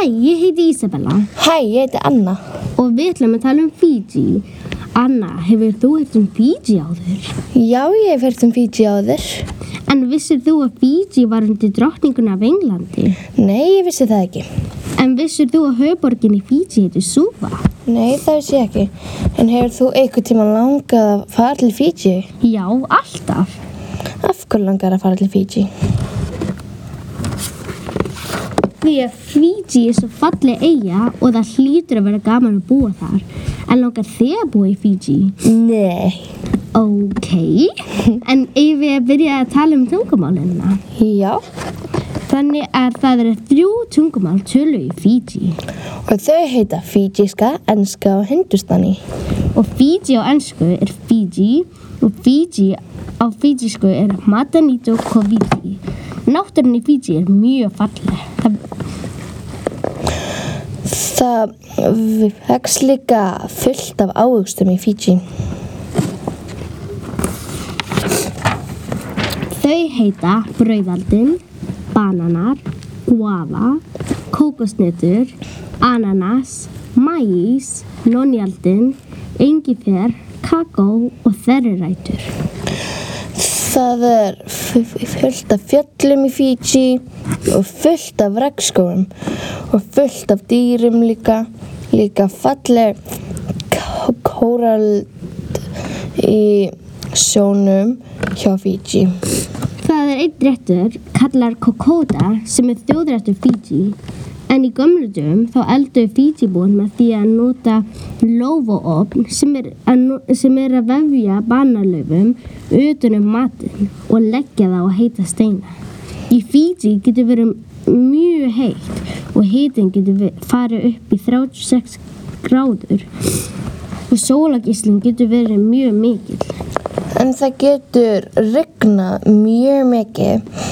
Hæ, ég heiti Isabella Hæ, ég heiti Anna. og við ætlum að tala um Fiji. Anna, hefur þú heilt um Fiji áður? Já, ég hef heyrt um Fiji áður. En vissir þú að Fiji var undir drottninguna af Englandi? Nei, ég vissi það ekki. En vissir þú að höfuborgin í Fiji heitir Suva? Nei, það vissi ég ekki. En hefur þú einhvern tíma langað að fara til Fiji? Já, alltaf. Af hverju langar að fara til Fiji? Því að Fiji er svo falleg eiga og það hlýtur að vera gaman að búa þar. En langar þig að búa í Fiji? Nei. Ok. En eigum við að byrja að tala um tungumálina? Já. Þannig að það eru þrjú tungumál tölu í Fiji. Og þau heita Fijiska, enska og hindustani. Og Fiji á ennsku er Fiji og Fiji á fijisku er Matanito Koviti. Náttúrun í Fiji er mjög falleg. Það, vex líka fullt af ávöxtum í Fiji. þau heita brauðaldin, bananar, guava, kókosnetur, ananas, mæs, nonjaldin, engifer, kakó og þerrirætur. Það er fullt af fjöllum í Fiji og fullt af regnskóum og fullt af dýrum líka. Líka falleg kórald í sjónum hjá Fiji. Það er einn réttur, kallar Kokoda, sem er þjóðrættur Fiji. En í gömlu dögum þá elduðu Fiji-búin með því að nota lófaofn sem, sem er að vefja banalöfum utan um matinn og leggja það á heita steina. Í Fiji getur verið mjög heitt og heitin getur farið upp í 36 gráður og sólagislinn getur verið mjög mikill. En það getur regnað mjög mikið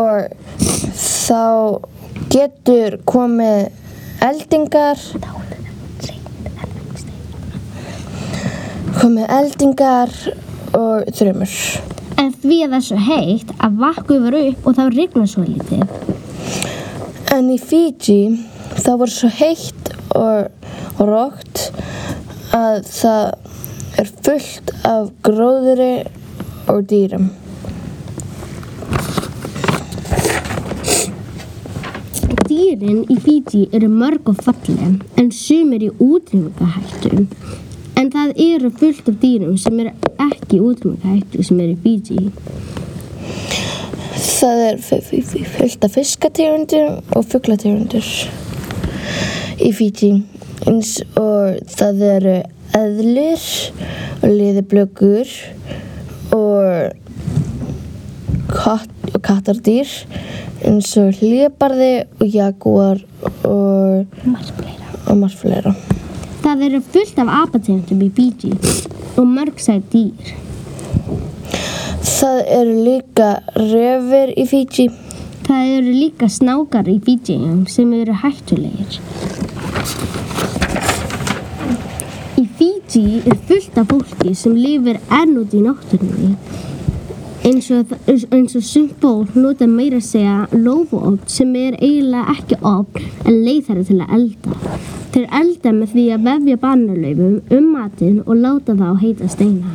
og þá getur komið eldingar komið eldingar og þrjumur. En því að það er svo heitt að vakku yfir upp og þá rignar svo lítið. En í Fiji það voru svo heitt og, og rókt að það er fullt af gróðri og dýrum. Dýrin í Fiji eru mörg og falleg en sum er í útrýmingahættu. En það eru fullt af dýrum sem eru ekki í útrýmingahættu sem eru í Fiji. Það er fullt af fiskategundur og fuglategundur í Fiji eins og það eru eðlir og liðiblökur og, katt, kattardýr eins og hlébarði og jaguar og, og marfleira. Það eru fullt af apategundum í Fiji og mörg sæt dýr. Það eru líka refir í Fiji. Það eru líka snákar í Fiji sem eru hættulegir. Í Fiji er fullt af fólki sem lifir enn út í náttúrunni. Eins og, og sumt fólk nota meira að segja lófuofn sem er eiginlega ekki ofn en leið þeirra til að elda. Þeir elda með því að vefja banarlaufum um matinn og láta það á heita steina.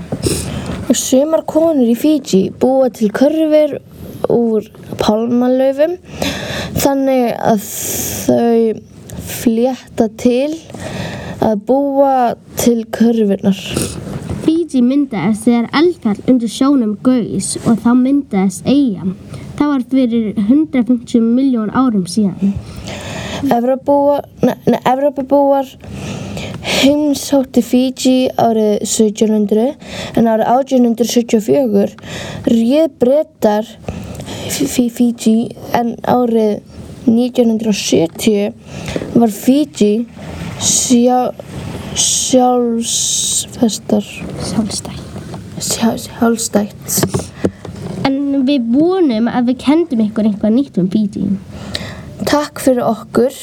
Sumar konur í Fiji búa til körfur úr pálmalöfum þannig að þau flétta til að búa til körfurnar. Fiji myndaðist þegar eldfjall undir sjónum gaus og þá myndaðist eiga. Það var fyrir 150 miljón árum síðan. Evrópubúar heimsótti Fiji árið 1700 en árið 1874 réð brettar Fiji en árið 1970 var Fiji sjá, sjálfsfestar Sjálfstætt. sjá, sjálfstætt En við vonum að við kendum ykkur eitthvað nýtt um Fiji. Takk fyrir okkur